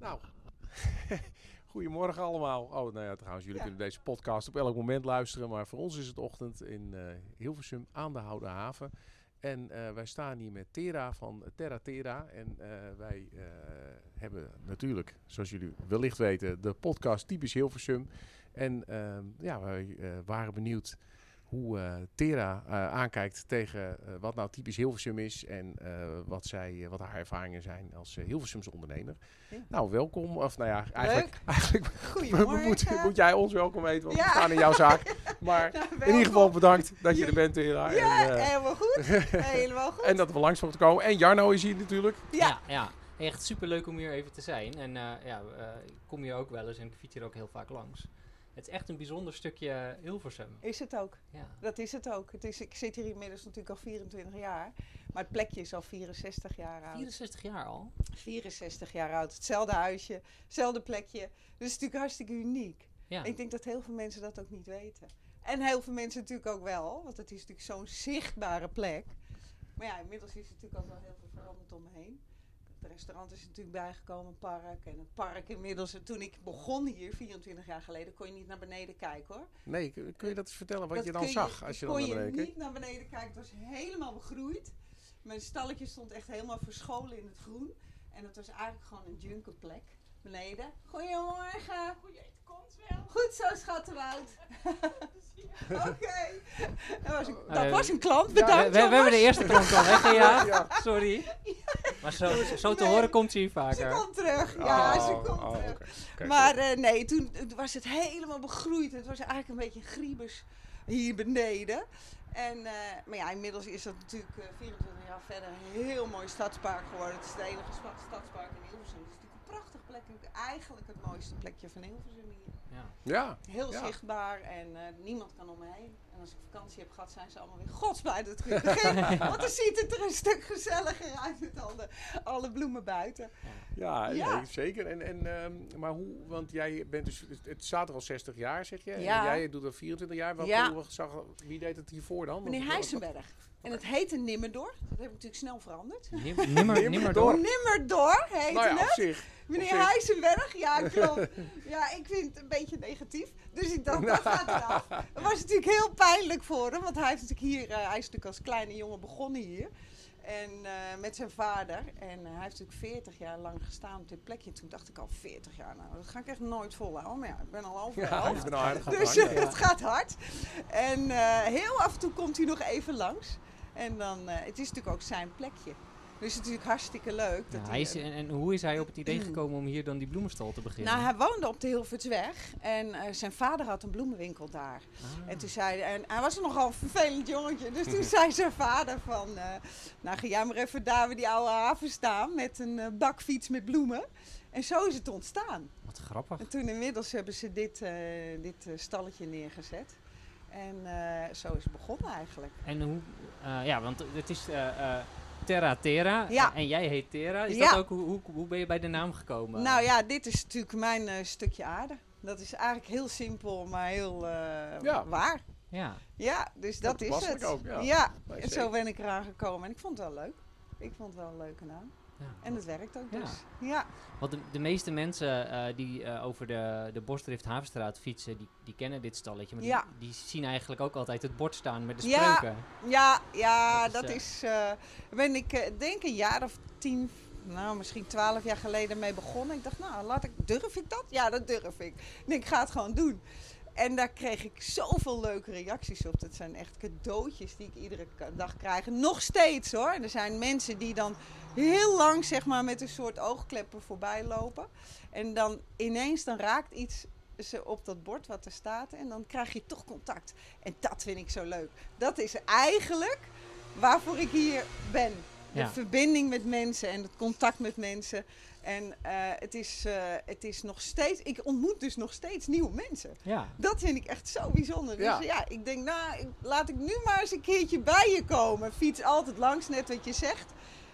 Nou, goedemorgen allemaal. Oh, nou ja, trouwens, jullie Ja. kunnen deze podcast op elk moment luisteren. Maar voor ons is het ochtend in eh, Hilversum aan de Houden Haven. En eh, wij staan hier met Tera van Terra Terra. En eh, wij hebben natuurlijk, zoals jullie wellicht weten, de podcast Typisch Hilversum. En ehm, ja, wij waren benieuwd hoe eh, Tera eh, aankijkt tegen eh, wat nou typisch Hilversum is. En eh, wat, zij, wat haar ervaringen zijn als Hilversumse ondernemer. Ja. Nou, welkom. Of nou ja, eigenlijk, Leuk. eigenlijk Goedemorgen. moet, moet jij ons welkom heten, want we staan in jouw zaak. Maar Nou, in ieder geval bedankt dat je er bent, Tera. Ja, en, helemaal goed. helemaal goed. en dat we langs mochten komen. En Jarno is hier natuurlijk. Ja. Ja, ja. Echt super leuk om hier even te zijn. En eh, ja, ik kom hier ook wel eens en ik fiets hier ook heel vaak langs. Het is echt een bijzonder stukje Hilversum. Is het ook. Ja. Dat is het ook. Het is, ik zit hier inmiddels natuurlijk al 24 jaar. Maar het plekje is al 64 jaar oud. 64 jaar al. 64 jaar oud. Hetzelfde huisje, hetzelfde plekje. Dus het is natuurlijk hartstikke uniek. Ja. Ik denk dat heel veel mensen dat ook niet weten. En heel veel mensen natuurlijk ook wel. Want het is natuurlijk zo'n zichtbare plek. Maar ja, inmiddels is er natuurlijk ook wel heel veel veranderd om me heen. Het restaurant is er natuurlijk bijgekomen, park. En het park inmiddels, toen ik begon hier, 24 jaar geleden, kon je niet naar beneden kijken hoor. Nee, kun je dat eens vertellen wat Dat je dan zag als je dan kon naar beneden je keek? niet naar beneden kijken. Het was helemaal begroeid. Mijn stalletje stond echt helemaal verscholen in het groen. En het was eigenlijk gewoon een junkerplek beneden. Goedemorgen. Goed zo, schattenwoud. Oké. Dat, was een, dat Eh, was een klant. we, Bedankt, we, we hebben de eerste klant al weggejaagd. Ja. Sorry. Maar zo, zo te Nee. horen komt ze hier Ze vaker. komt terug. Ja, Oh, ze komt oh, terug. Maar eh, nee, toen was het helemaal begroeid. Het was eigenlijk een beetje griebers hier beneden. En, eh, maar ja, inmiddels is dat natuurlijk eh, 24 jaar verder een heel mooi stadspark geworden. Het is het enige sta- stadspark in Hilversum. Het is natuurlijk een prachtig plekje. Eigenlijk het mooiste plekje van Hilversum hier. Ja. Ja, Heel Ja. zichtbaar en eh, niemand kan om me heen. En als ik vakantie heb gehad, zijn ze allemaal weer godsblij dat het begint. Want dan ziet het er een stuk gezelliger uit met alle, alle bloemen buiten. ja, Ja. nee, zeker. En, en, ehm, maar hoe, want jij bent dus, het- staat er al 60 jaar, zeg je. Ja. En jij doet er 24 jaar. Wat, Ja. hoe zag, wie deed het hiervoor dan? Meneer Heisenberg. En het heette Nimmerdor. Dat heb ik natuurlijk snel veranderd. Nim- Nimmer, nimmer door. Nimmerdor heette Nou ja, op het. zich. Meneer zich. Heisenberg, ja klopt. ja, ik vind het een beetje negatief. Dus ik dacht, dat gaat eraf. Dat was natuurlijk heel pijnlijk voor hem. Want hij, heeft natuurlijk hier, eh, hij is natuurlijk als kleine jongen begonnen hier. En eh, met zijn vader. En eh, hij heeft natuurlijk 40 jaar lang gestaan op dit plekje. Toen dacht ik al 40 jaar, nou dat ga ik echt nooit volhouden. Maar ja, ik ben al over de helft. Dus ja. het gaat hard. En eh, heel af en toe komt hij nog even langs. En dan, eh, het is natuurlijk ook zijn plekje. Dus het is natuurlijk hartstikke leuk. Ja, dat hij is, en, en hoe is hij op het idee gekomen om hier dan die bloemenstal te beginnen? nou, hij woonde op de Hilvertsweg en eh, zijn vader had een bloemenwinkel daar. Ah. En toen zei en hij was nogal een vervelend jongetje, dus toen zei zijn vader van, eh, nou ga jij maar even daar bij die oude haven staan met een bakfiets met bloemen. En zo is het ontstaan. Wat grappig. En toen inmiddels hebben ze dit, dit stalletje neergezet. En eh, zo is het begonnen eigenlijk. En hoe, eh, ja, want het is eh, eh, Terra Terra Ja. en jij heet Terra. Is Ja. dat ook, hoe, hoe, hoe ben je bij de naam gekomen? Nou ja, dit is natuurlijk mijn eh, stukje aarde. Dat is eigenlijk heel simpel, maar heel eh, Ja. waar. Ja. Ja, dus dat is toepasselijk het. ook, ja. ja, Nee, en zo ben ik eraan gekomen. En ik vond het wel leuk. Ik vond het wel een leuke naam. Ja. En het werkt ook Ja. dus. Ja, Want de, de meeste mensen eh, die eh, over de, de Bosdrift Havenstraat fietsen, die, die kennen dit stalletje. Maar Ja. die, die zien eigenlijk ook altijd het bord staan met de Ja. spreuken. ja, ja Dat dat is, is... eh, ben ik denk een jaar of tien, nou misschien twaalf jaar geleden mee begonnen. Ik dacht, nou, laat ik, durf ik dat? Ja, dat durf ik. Denk, ik ga het gewoon doen. En daar kreeg ik zoveel leuke reacties op. Dat zijn echt cadeautjes die ik iedere dag krijg. Nog steeds hoor. Er zijn mensen die dan heel lang zeg maar met een soort oogkleppen voorbij lopen. En dan ineens dan raakt iets ze op dat bord wat er staat. En dan krijg je toch contact. En dat vind ik zo leuk. Dat is eigenlijk waarvoor ik hier ben. De Ja. verbinding met mensen en het contact met mensen. En eh, het, is, eh, het is nog steeds, ik ontmoet dus nog steeds nieuwe mensen. Ja. Dat vind ik echt zo bijzonder. Dus Ja. ja, ik denk, nou, ik- laat ik nu maar eens een keertje bij je komen. Fiets altijd langs, net wat je zegt.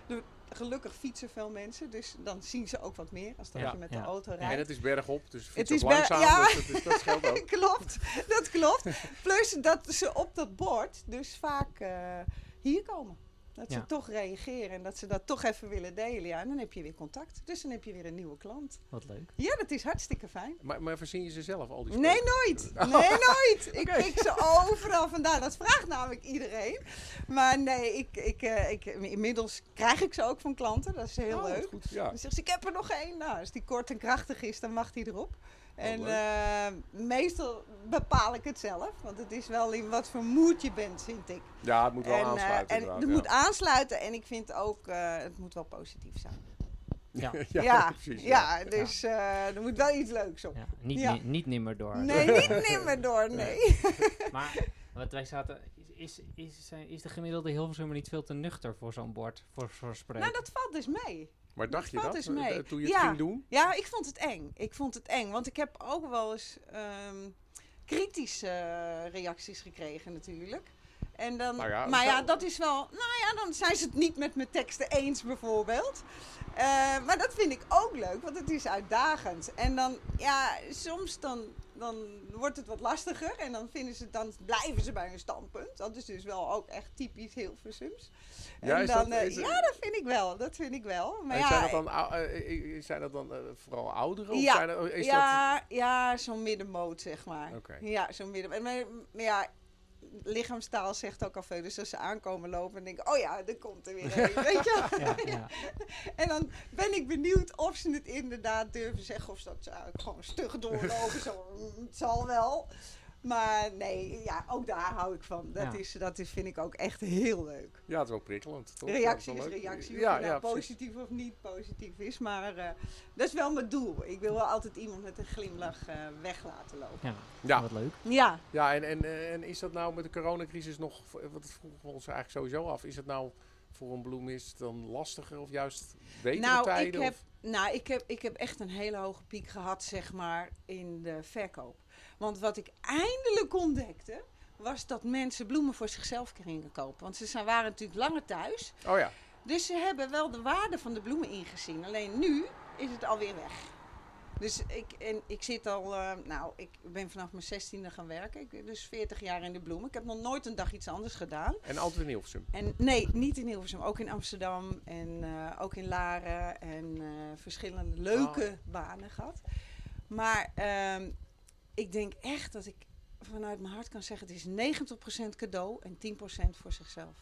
De- gelukkig fietsen veel mensen, dus dan zien ze ook wat meer als dat Ja, je met ja. de auto En rijdt. het is bergop, dus Het ook is langzaam. ja. Dus dat, is, dat scheelt ook. klopt, dat klopt. Plus dat ze op dat bord dus vaak eh, hier komen. Dat Ja. ze toch reageren en dat ze dat toch even willen delen. Ja, en dan heb je weer contact. Dus dan heb je weer een nieuwe klant. Wat leuk. Ja, dat is hartstikke fijn. Maar, maar verzin je ze zelf al die Nee, nooit. Nee, nooit. Ik pik ze overal vandaan. Dat vraagt namelijk iedereen. Maar nee, ik, ik, eh, ik, inmiddels krijg ik ze ook van klanten. Dat is heel Oh, leuk. Goed, ja. Dan zegt ze, ik heb er nog één. Nou, als die kort en krachtig is, dan mag die erop. En eh, meestal bepaal ik het zelf. Want het is wel in wat voor moed je bent, vind ik. ja, het moet wel en eh, aansluiten. en het ja. moet aansluiten. En ik vind ook, eh, het moet wel positief zijn. Ja. ja, Ja, precies. ja, dus eh, er moet wel iets leuks op. Ja, niet, Ja. ni- niet nimmer door. Nee, niet nimmer door, nee. Maar wat wij zaten, is, is, is, is de gemiddelde Hilversummer niet veel te nuchter voor zo'n bord, voor zo'n spreuk? Nou, dat valt dus mee. Maar dacht je valt dat dus mee. eh, toen je het Ja. ging doen? Ja, ik vond het eng. Ik vond het eng, want ik heb ook wel eens ehm, kritische reacties gekregen natuurlijk. En dan, Nou ja, maar ja, dat is wel. Nou ja, dan zijn ze het niet met mijn teksten eens, bijvoorbeeld. Eh, maar dat vind ik ook leuk, want het is uitdagend. En dan, ja, soms dan, dan wordt het wat lastiger. En dan, vinden ze, dan blijven ze bij hun standpunt. Dat is dus wel ook echt typisch Hilversums. Ja, En dan, dat- eh, ja, dat vind ik wel. Dat vind ik wel. Maar En ja, zijn dat dan, eh, zijn dat dan vooral ouderen? Of Ja, zijn dat, is ja, ja zo'n middenmoot, zeg maar. Oké. Ja, zo'n midden. en Maar, maar ja, lichaamstaal zegt ook al veel. Dus als ze aankomen lopen en denken, oh ja, er komt er weer een, weet je? Ja, ja. En dan ben ik benieuwd of ze het inderdaad durven zeggen. Of ze dat ze gewoon stug doorlopen. zo, mm, het zal wel. Maar nee, ja, ook daar hou ik van. Dat, Ja. is, dat is, vind ik ook echt heel leuk. ja, het is wel prikkelend. Toch? Reactie is reactie. Of Ja, het nou ja, precies. positief of niet positief is. Maar eh, dat is wel mijn doel. Ik wil wel altijd iemand met een glimlach eh, weg laten lopen. ja. Ja. wat leuk. Ja, Ja, en, en, eh, en is dat nou met de coronacrisis nog, wat het vroegen we ons eigenlijk sowieso af, is het nou voor een bloemist dan lastiger of juist betere nou, tijden? ik heb, of? nou ik, heb, ik heb echt een hele hoge piek gehad, zeg maar, in de verkoop. Want wat ik eindelijk ontdekte, was dat mensen bloemen voor zichzelf gingen kopen. Want ze zijn, waren natuurlijk langer thuis. Oh ja, Dus ze hebben wel de waarde van de bloemen ingezien. Alleen nu is het alweer weg. Dus ik, en ik zit al, eh, nou, ik ben vanaf mijn zestiende gaan werken. Ik, dus 40 jaar in de bloemen. Ik heb nog nooit een dag iets anders gedaan. en altijd in Hilversum. En nee, niet in Hilversum. Ook in Amsterdam en eh, ook in Laren. En eh, verschillende leuke banen gehad. Maar ehm, ik denk echt dat ik vanuit mijn hart kan zeggen... het is 90% cadeau en 10% voor zichzelf.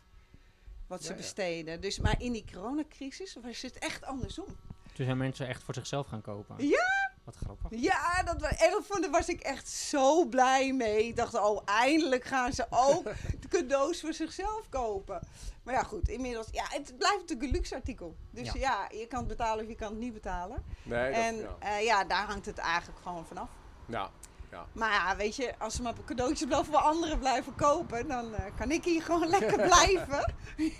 Wat ze Ja, ja. besteden. Dus, maar in die coronacrisis was het echt andersom. Toen zijn mensen echt voor zichzelf gaan kopen. Ja! Wat grappig. Ja, dat was, en dat vond- daar was ik echt zo blij mee. Ik dacht, oh, eindelijk gaan ze ook de cadeaus voor zichzelf kopen. Maar ja, goed, inmiddels, ja, het blijft natuurlijk een luxe artikel. Dus Ja. ja, je kan het betalen of je kan het niet betalen. Nee, dat, en ja. ja. ja, daar hangt het eigenlijk gewoon vanaf. Ja, Maar ja, weet je, als ze maar cadeautjes blijven voor anderen blijven kopen, dan eh, kan ik hier gewoon lekker blijven. Ja,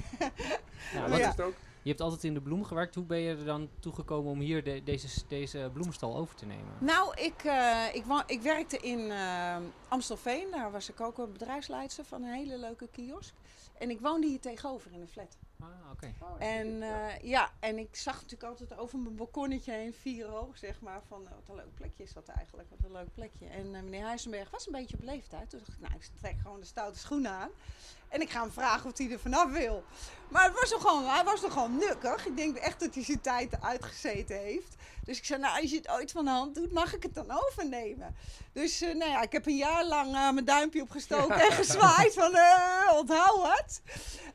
ja, wat- dat Ja. is het ook. Je hebt altijd in de bloem gewerkt. Hoe ben je er dan toegekomen om hier de- deze, deze bloemenstal over te nemen? Nou, ik, eh, ik, ik werkte in eh, Amstelveen. Daar was ik ook een bedrijfsleidster van een hele leuke kiosk. En ik woonde hier tegenover in een flat. Ah, oké. En eh, ja, en ik zag natuurlijk altijd over mijn balkonnetje heen, vier hoog, zeg maar, van eh, wat een leuk plekje is dat eigenlijk, wat een leuk plekje. En eh, meneer Huizenberg was een beetje op leeftijd. Toen dacht ik, nou, ik trek gewoon de stoute schoenen aan. En ik ga hem vragen of hij er vanaf wil. Maar het was toch gewoon, hij was toch gewoon nukkig. Ik denk echt dat hij zijn tijd uitgezeten heeft. Dus ik zei, nou, als je het ooit van de hand doet, mag ik het dan overnemen? Dus eh, nou ja, ik heb een jaar lang mijn duimpje opgestoken en gezwaaid van, onthoud het.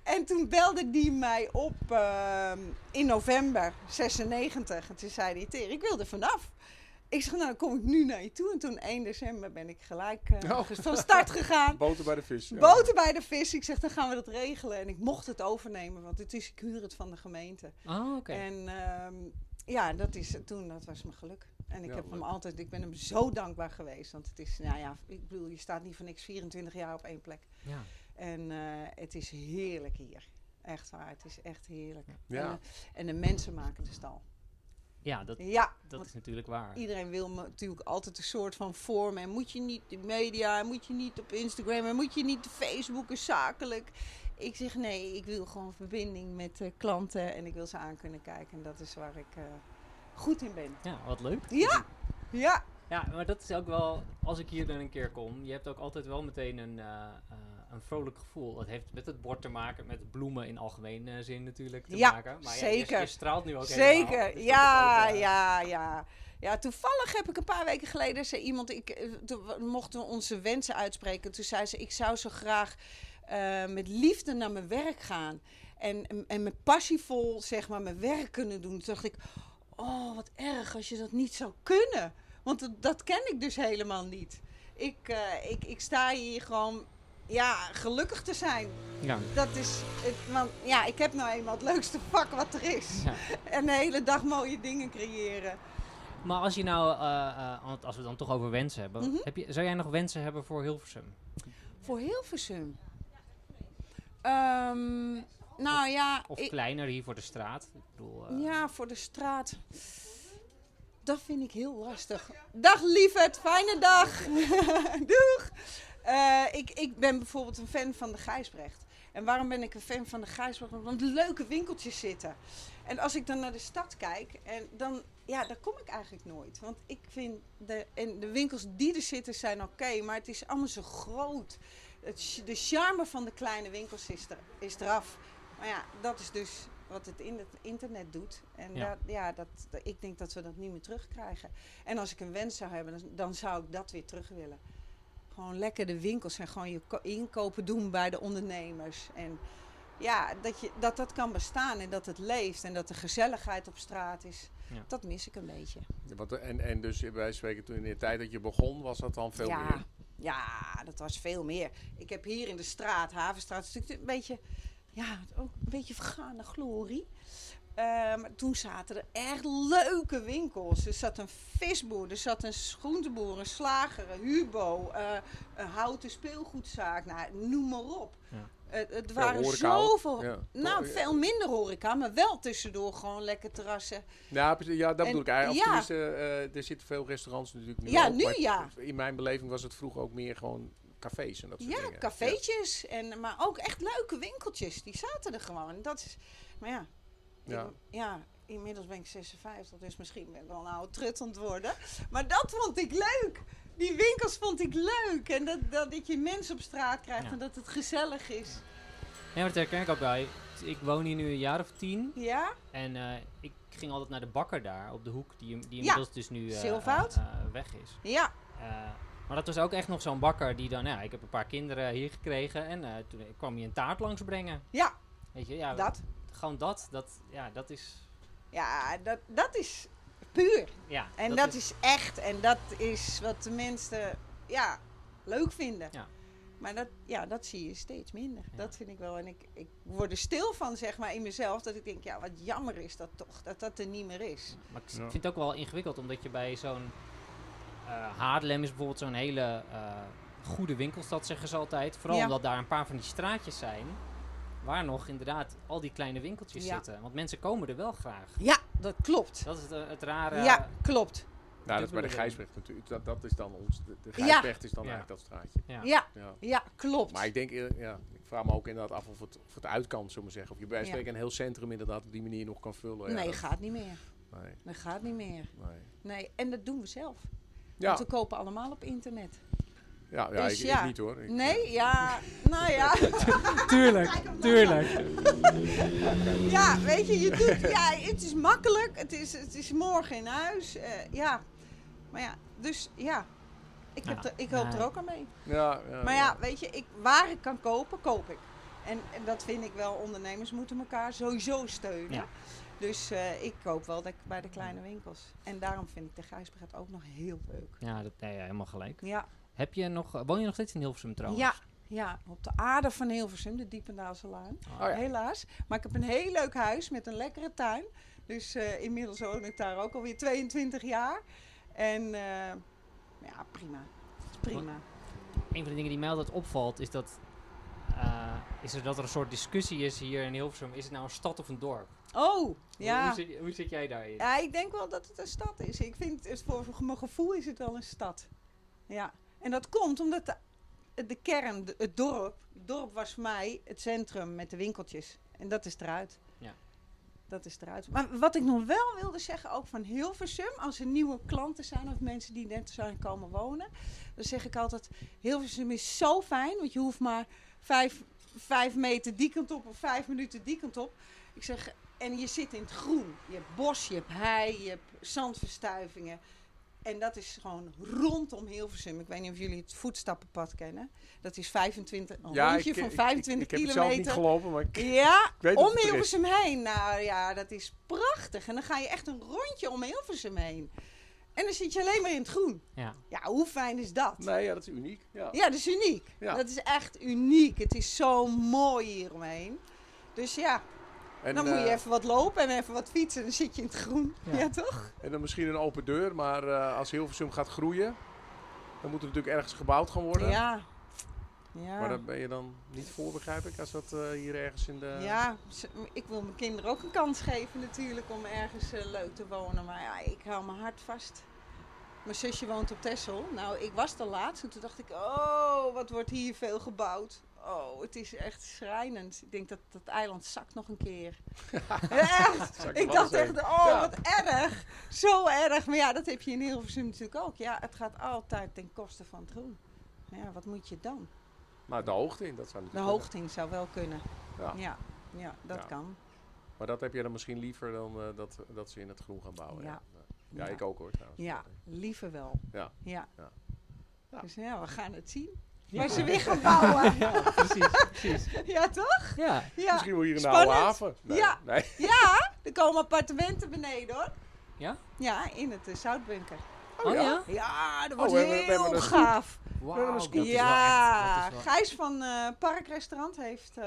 En toen belde die mij op ehm, in november 96. En toen zei hij, Ter, ik wil er vanaf. Ik zeg, nou, dan kom ik nu naar je toe. En toen 1 december ben ik gelijk eh, Oh. van start gegaan. Boter bij de vis. ja. Boter bij de vis. Ik zeg, dan gaan we dat regelen. En ik mocht het overnemen, want het is, ik huur het van de gemeente. Ah, oké. En ehm, ja, dat is toen, dat was mijn geluk. En ik Ja, heb hem altijd, ik ben hem zo dankbaar geweest. Want het is, nou ja, ik bedoel, je staat niet voor niks 24 jaar op één plek. Ja. En eh, het is heerlijk hier. Echt waar, het is echt heerlijk. Ja. En, en de mensen maken de stal. ja, dat, Ja, dat is natuurlijk waar. iedereen wil me natuurlijk altijd een soort van vorm. En moet je niet de media, en moet je niet op Instagram, en moet je niet op Facebook, en zakelijk. Ik zeg nee, ik wil gewoon verbinding met klanten en ik wil ze aan kunnen kijken. En dat is waar ik eh, goed in ben. Ja, wat leuk. Ja, ja, Ja, maar dat is ook wel, als ik hier dan een keer kom, je hebt ook altijd wel meteen een, eh, eh, een vrolijk gevoel. Het heeft met het bord te maken, met bloemen in algemene zin natuurlijk te Ja, maken. Maar zeker. Ja, je, je straalt nu ook helemaal. Zeker, Dus dat ja, ook, eh, ja, ja. Ja, toevallig heb ik een paar weken geleden zei iemand, ik, eh, mochten we onze wensen uitspreken. Toen zei ze, ik zou zo graag eh, met liefde naar mijn werk gaan. En, en met passievol, zeg maar, mijn werk kunnen doen. Toen dacht ik, oh, wat erg als je dat niet zou kunnen. Want dat, dat ken ik dus helemaal niet. Ik, eh, ik, ik sta hier gewoon, ja, gelukkig te zijn. Ja. Dat is, het, want ja, ik heb nou eenmaal het leukste vak wat er is. Ja. En de hele dag mooie dingen creëren. Maar als je nou, eh, eh, als we het dan toch over wensen hebben, Mhm. heb je, zou jij nog wensen hebben voor Hilversum? Voor Hilversum. Ehm, nou ja, Of ik- kleiner hier voor de straat? Ik bedoel, eh, ja, voor de straat. Dat vind ik heel lastig. Dag lieverd, fijne dag. Doeg. Eh, ik, ik ben bijvoorbeeld een fan van de Gijsbrecht. En waarom ben ik een fan van de Gijsbrecht? Omdat er leuke winkeltjes zitten. En als ik dan naar de stad kijk, en dan, ja, daar kom ik eigenlijk nooit. Want ik vind, de, en de winkels die er zitten zijn oké, maar het is allemaal zo groot. Het, de charme van de kleine winkels is, er, is eraf. Maar ja, dat is dus wat het in het internet doet. En Ja. Dat, ja, dat, dat- ik denk dat we dat niet meer terugkrijgen. En als ik een wens zou hebben, dan, dan zou ik dat weer terug willen. Gewoon lekker de winkels en gewoon je ko- inkopen doen bij de ondernemers. En ja, dat, je, dat dat kan bestaan en dat het leeft en dat de gezelligheid op straat is. Ja. Dat mis ik een beetje. Wat, en, en dus wij spreken toen in de tijd dat je begon, was dat dan veel ja, meer? ja, dat was veel meer. Ik heb hier in de straat, Havenstraat, een stukje- een beetje, ja, ook een beetje vergane glorie. Eh, maar toen zaten er echt leuke winkels. Er zat een visboer, er zat een groenteboer, een slager, een hubo, eh, een houten speelgoedzaak. Nou, noem maar op. Ja. Het, het waren zoveel. Ja. Nou, Ja. veel minder horeca, maar wel tussendoor gewoon lekker terrassen. Ja, ja dat En- bedoel ik eigenlijk. Ja. tenminste, eh, er zitten veel restaurants natuurlijk nu Ja, nu ja. In mijn beleving was het vroeger ook meer gewoon cafés en dat soort Ja, dingen. cafeetjes. En, maar ook echt leuke winkeltjes. Die zaten er gewoon. Dat is, maar ja, Ja. ik- ja, inmiddels ben ik 56, dus misschien ben ik wel een oude trut aan het worden. Maar dat vond ik leuk. Die winkels vond ik leuk. En dat, dat, dat je mensen op straat krijgt Ja. en dat het gezellig is. Ja, maar dat herken ik ook wel. Ik woon hier nu een jaar of tien. Ja? En eh, ik ging altijd naar de bakker daar op de hoek, die, die Ja, inmiddels dus nu eh, eh, weg is. Ja. Eh, maar dat was ook echt nog zo'n bakker die dan, ja, ik heb een paar kinderen hier gekregen en eh, toen kwam hij een taart langsbrengen. Ja, Weet je, ja, dat. Gewoon dat, dat, ja, dat is, Ja, dat, dat is puur. ja. En dat, is, echt. En dat is wat de mensen ja, leuk vinden. Ja. Maar dat, ja, dat zie je steeds minder. Ja. Dat vind ik wel. En ik, ik word er stil van, zeg maar, in mezelf. Dat ik denk, ja, wat jammer is dat toch. Dat dat er niet meer is. Maar ik vind het ook wel ingewikkeld, omdat je bij zo'n eh Haarlem is bijvoorbeeld zo'n hele eh, goede winkelstad, zeggen ze altijd. Vooral Ja. omdat daar een paar van die straatjes zijn, waar nog inderdaad al die kleine winkeltjes Ja. zitten. Want mensen komen er wel graag. Ja, dat klopt. Dat is het, eh, het rare. ja, klopt. Nou, dat is bij de. Gijsbrecht natuurlijk. Dat, dat is dan ons. De, de Ja. Gijsbrecht is dan Ja. eigenlijk dat straatje. Ja. Ja, Ja. ja, klopt. Maar ik denk, ja, ik vraag me ook inderdaad af of het, of het uit kan, zullen we zeggen. Of je bij spreken een heel centrum inderdaad op die manier nog kan vullen. Ja, nee, dat- gaat niet meer. Nee, Dat gaat niet meer. nee. Nee, en dat doen we zelf. Ja, Want we kopen allemaal op internet. Ja, ja, Dus ik, ja. ik niet hoor. Ik, Nee, ja, nou ja. Tuurlijk, tuurlijk. Ja, weet je, je doet, ja, het is makkelijk. Het is, het is morgen in huis. eh, ja, maar ja, dus ja, ik, heb er, ik help ja. er ook aan mee. Ja, ja, Maar ja, weet je, ik, waar ik kan kopen, koop ik. En, en dat vind ik wel, ondernemers moeten elkaar sowieso steunen. Ja. Dus eh, ik koop wel de- bij de kleine winkels. En daarom vind ik de Gijsbrecht ook nog heel leuk. Ja, dat, nee, ja, helemaal gelijk. Ja, Heb je nog, eh, woon je nog steeds in Hilversum trouwens? ja, ja, op de aarde van Hilversum, de Diependaalse Laan. Oh ja. Helaas. Maar ik heb een heel leuk huis met een lekkere tuin. Dus eh, inmiddels woon ik daar ook alweer 22 jaar. En eh, ja, prima. Prima. Een van de dingen die mij altijd opvalt is dat, eh, is er dat er een soort discussie is hier in Hilversum. Is het nou een stad of een dorp? Oh, Hoe, ja. zit, hoe zit jij daarin? Ja, ik denk wel dat het een stad is. Ik vind het voor, voor mijn gevoel is het wel een stad. Ja. En dat komt omdat de, de kern, de- het dorp, het dorp was voor mij het centrum met de winkeltjes. En dat is eruit. Ja. Dat is eruit. Maar wat ik nog wel wilde zeggen, ook van Hilversum, als er nieuwe klanten zijn of mensen die net zijn komen wonen, dan zeg ik altijd: Hilversum is zo fijn, want je hoeft maar vijf, vijf meter die kant op of vijf minuten die kant op. Ik zeg, en je zit in het groen. Je hebt bos, je hebt hei, je hebt zandverstuivingen. En dat is gewoon rondom Hilversum. Ik weet niet of jullie het voetstappenpad kennen. Dat is 25, een rondje van 25 ik, ik, ik heb het zelf niet kilometer. gelopen, maar ik, Ja, ik weet om er. Hilversum heen. Nou ja, dat is prachtig. En dan ga je echt een rondje om Hilversum heen. En dan zit je alleen maar in het groen. Ja. Ja, hoe fijn is dat? Nee, ja, dat is uniek. Ja. Ja, dat is uniek. Ja. Dat is echt uniek. Het is zo mooi hieromheen. Dus ja, En, dan moet je eh, even wat lopen en even wat fietsen. Dan zit je in het groen. Ja. Ja, toch? en dan misschien een open deur, maar eh, als Hilversum gaat groeien, dan moet er natuurlijk ergens gebouwd gaan worden. Ja. Ja. Maar daar ben je dan niet voor, begrijp ik, als dat eh, hier ergens in de... Ja, ik wil mijn kinderen ook een kans geven natuurlijk om ergens leuk te wonen. Maar ja, ik hou mijn hart vast. Mijn zusje woont op Texel. Nou, ik was er laatst en toen dacht ik, oh, wat wordt hier veel gebouwd. Oh, het is echt schrijnend. Ik denk dat dat eiland zakt nog een keer. echt. Ik dacht echt, oh, Ja. wat erg. Zo erg. Maar ja, dat heb je in Hilversum natuurlijk ook. Ja, het gaat altijd ten koste van het groen. Ja, wat moet je dan? Maar de hoogte in, dat zou De natuurlijk hoogte in zou wel kunnen. Ja. Ja, ja dat kan. Maar dat heb je dan misschien liever dan eh, dat, dat ze in het groen gaan bouwen. Ja, Ja. ik ook hoor trouwens. Ja, liever wel. Ja. Ja. Dus ja, we gaan het zien. Ja. Waar ze weer gaan bouwen. Ja, precies, precies. Ja, toch? Ja, Ja. Misschien wel hier in de Spannend. oude haven. Nee, Ja. Nee. ja, er komen appartementen beneden hoor. Ja? Ja, in het uh, Zoutbunker. Oh, ja? Ja, dat Oh, wordt we hebben- we hebben heel een scoop. gaaf. Wauw, dat is wel ja, Gijs van eh Parkrestaurant heeft, eh,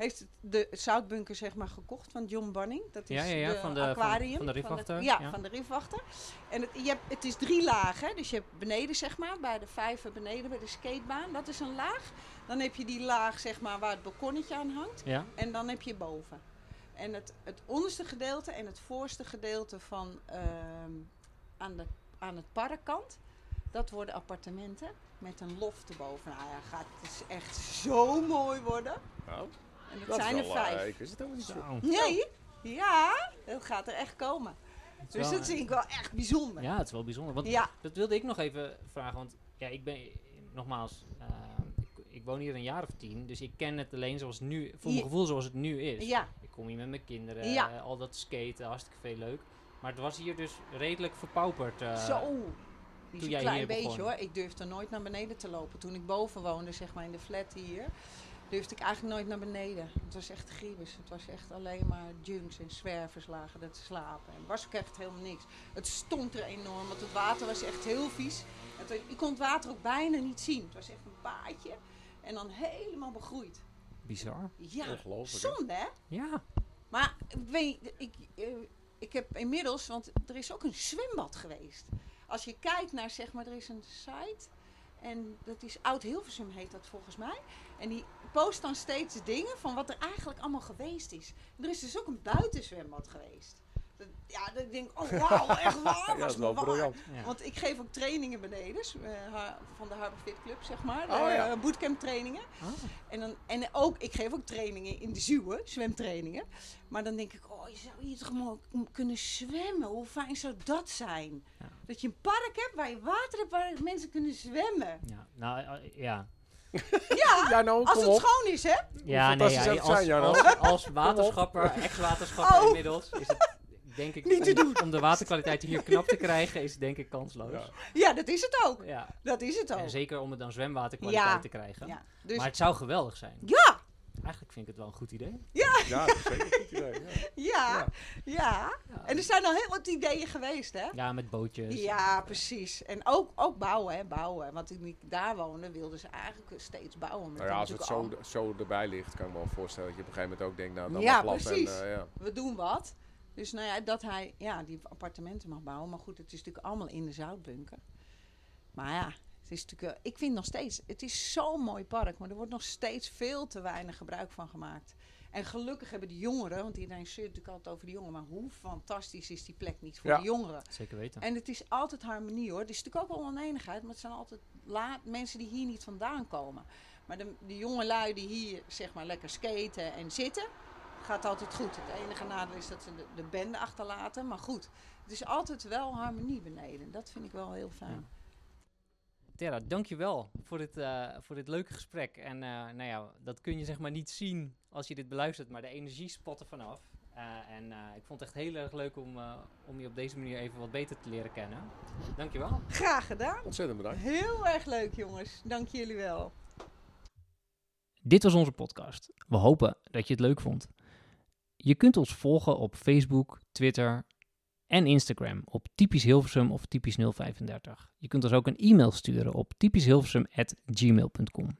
heeft de Zoutbunker zeg maar gekocht van John Banning. Dat is Ja, ja, ja, de van de- aquarium. van de Riefwachter, ja, ja. van de Riefwachter. En het, je hebt, het is drie lagen. Dus je hebt beneden zeg maar, bij de vijver beneden bij de skatebaan. Dat is een laag. Dan heb je die laag zeg maar waar het balkonnetje aan hangt. En dan heb je boven. En het, het onderste gedeelte en het voorste gedeelte van ehm, aan, de, aan het parkkant, dat worden appartementen met een loft erboven. Nou ja, gaat het is echt zo mooi worden. En dat, dat zijn is er wel, vijf. wist het niet zo. Nee, ja, dat gaat er echt komen. Het is Dus wel, dat vind ik wel echt bijzonder. Ja, het is wel bijzonder. Want Ja, dat wilde ik nog even vragen. Want ja, ik ben, nogmaals, eh, ik, ik woon hier een jaar of tien. Dus ik ken het alleen zoals nu, voor mijn gevoel zoals het nu is. ja, Ik kom hier met mijn kinderen, Ja. eh, al dat skaten, hartstikke veel leuk. Maar het was hier dus redelijk verpauperd. eh, zo. Is toen een jij klein hier beetje begon. hoor. Ik durfde nooit naar beneden te lopen. Toen ik boven woonde, zeg maar in de flat hier, durfde ik eigenlijk nooit naar beneden. Het was echt grievous. Het was echt alleen maar junks en zwervers lagen er te slapen. En het was ook echt helemaal niks. Het stonk er enorm, want het water was echt heel vies. Het, je kon het water ook bijna niet zien. Het was echt een paadje en dan helemaal begroeid. Bizar. Ja, zonde hè? Ja. Maar ik weet, ik, eh, ik heb inmiddels, want er is ook een zwembad geweest. Als je kijkt naar, zeg maar, er is een site. En dat is Oud Hilversum heet dat volgens mij. En die post dan steeds dingen van wat er eigenlijk allemaal geweest is. Er is dus ook een buitenzwembad geweest. Ja, dat ik denk, oh wauw, echt waar? Ja, dat was is wel briljant. ja. Want ik geef ook trainingen beneden, eh, ha- van de Harbor Fit Club, zeg maar. Oh, eh, ja. bootcamp trainingen. Ah. En, dan, en ook, ik geef ook trainingen in de Zuwe, zwemtrainingen. Maar dan denk ik, oh, je zou hier toch mo- m- kunnen zwemmen. Hoe fijn zou dat zijn? Ja. Dat je een park hebt waar je water hebt, waar mensen kunnen zwemmen. ja. Nou, eh, ja. Ja, Ja, nou, als het op. schoon is, hè? Ja, nee, ja, als, als waterschapper, ex-waterschapper Oh. inmiddels, is het denk ik, Niet te om, om de waterkwaliteit hier knap te krijgen, is denk ik kansloos. Ja. Ja, dat is het ook. Ja. Dat is het ook. En zeker om het dan zwemwaterkwaliteit Ja. te krijgen. Ja, dus, Maar het zou geweldig zijn. ja, Eigenlijk vind ik het wel een goed idee. Ja, dat is zeker een goed idee. Ja. ja, ja. Ja, En er zijn al heel wat ideeën geweest, hè? ja met bootjes. Ja, precies. En ook, ook bouwen, hè, bouwen. Want toen ik daar woonde, wilden ze eigenlijk steeds bouwen. Maar Nou ja, als het zo, zo erbij ligt, kan ik me wel voorstellen dat je op een gegeven moment ook denkt, nou, dan Ja, precies. En, eh, ja. we doen wat. Dus nou ja, dat hij ja, die appartementen mag bouwen. Maar goed, het is natuurlijk allemaal in de zoutbunker. Maar ja, het is natuurlijk, ik vind nog steeds, het is zo'n mooi park. Maar er wordt nog steeds veel te weinig gebruik van gemaakt. En gelukkig hebben de jongeren, want iedereen zeurt natuurlijk altijd over de jongeren. Maar hoe fantastisch is die plek niet voor Ja. de jongeren? Zeker weten. En het is altijd harmonie hoor. Het is natuurlijk ook wel oneenigheid, maar het zijn altijd la- mensen die hier niet vandaan komen. Maar de, de jonge lui die hier zeg maar lekker skaten en zitten, gaat altijd goed. Het enige nadeel is dat ze de, de bende achterlaten, maar goed. Het is altijd wel harmonie beneden. Dat vind ik wel heel fijn. Terra, dankjewel voor dit, eh, voor dit leuke gesprek. En eh, nou ja, dat kun je zeg maar niet zien als je dit beluistert, maar de energie spat er vanaf. Eh, en eh, ik vond het echt heel erg leuk om, eh, om je op deze manier even wat beter te leren kennen. Dankjewel. Graag gedaan. Ontzettend bedankt. Heel erg leuk, jongens. Dank jullie wel. Dit was onze podcast. We hopen dat je het leuk vond. Je kunt ons volgen op Facebook, Twitter en Instagram op typisch Hilversum of typisch 035. Je kunt ons ook een e-mail sturen op typischhilversum@gmail.com.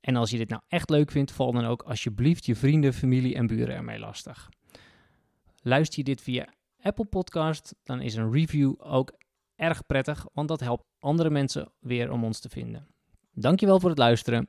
En als je dit nou echt leuk vindt, val dan ook alsjeblieft je vrienden, familie en buren ermee lastig. Luister je dit via Apple Podcast, dan is een review ook erg prettig, want dat helpt andere mensen weer om ons te vinden. Dankjewel voor het luisteren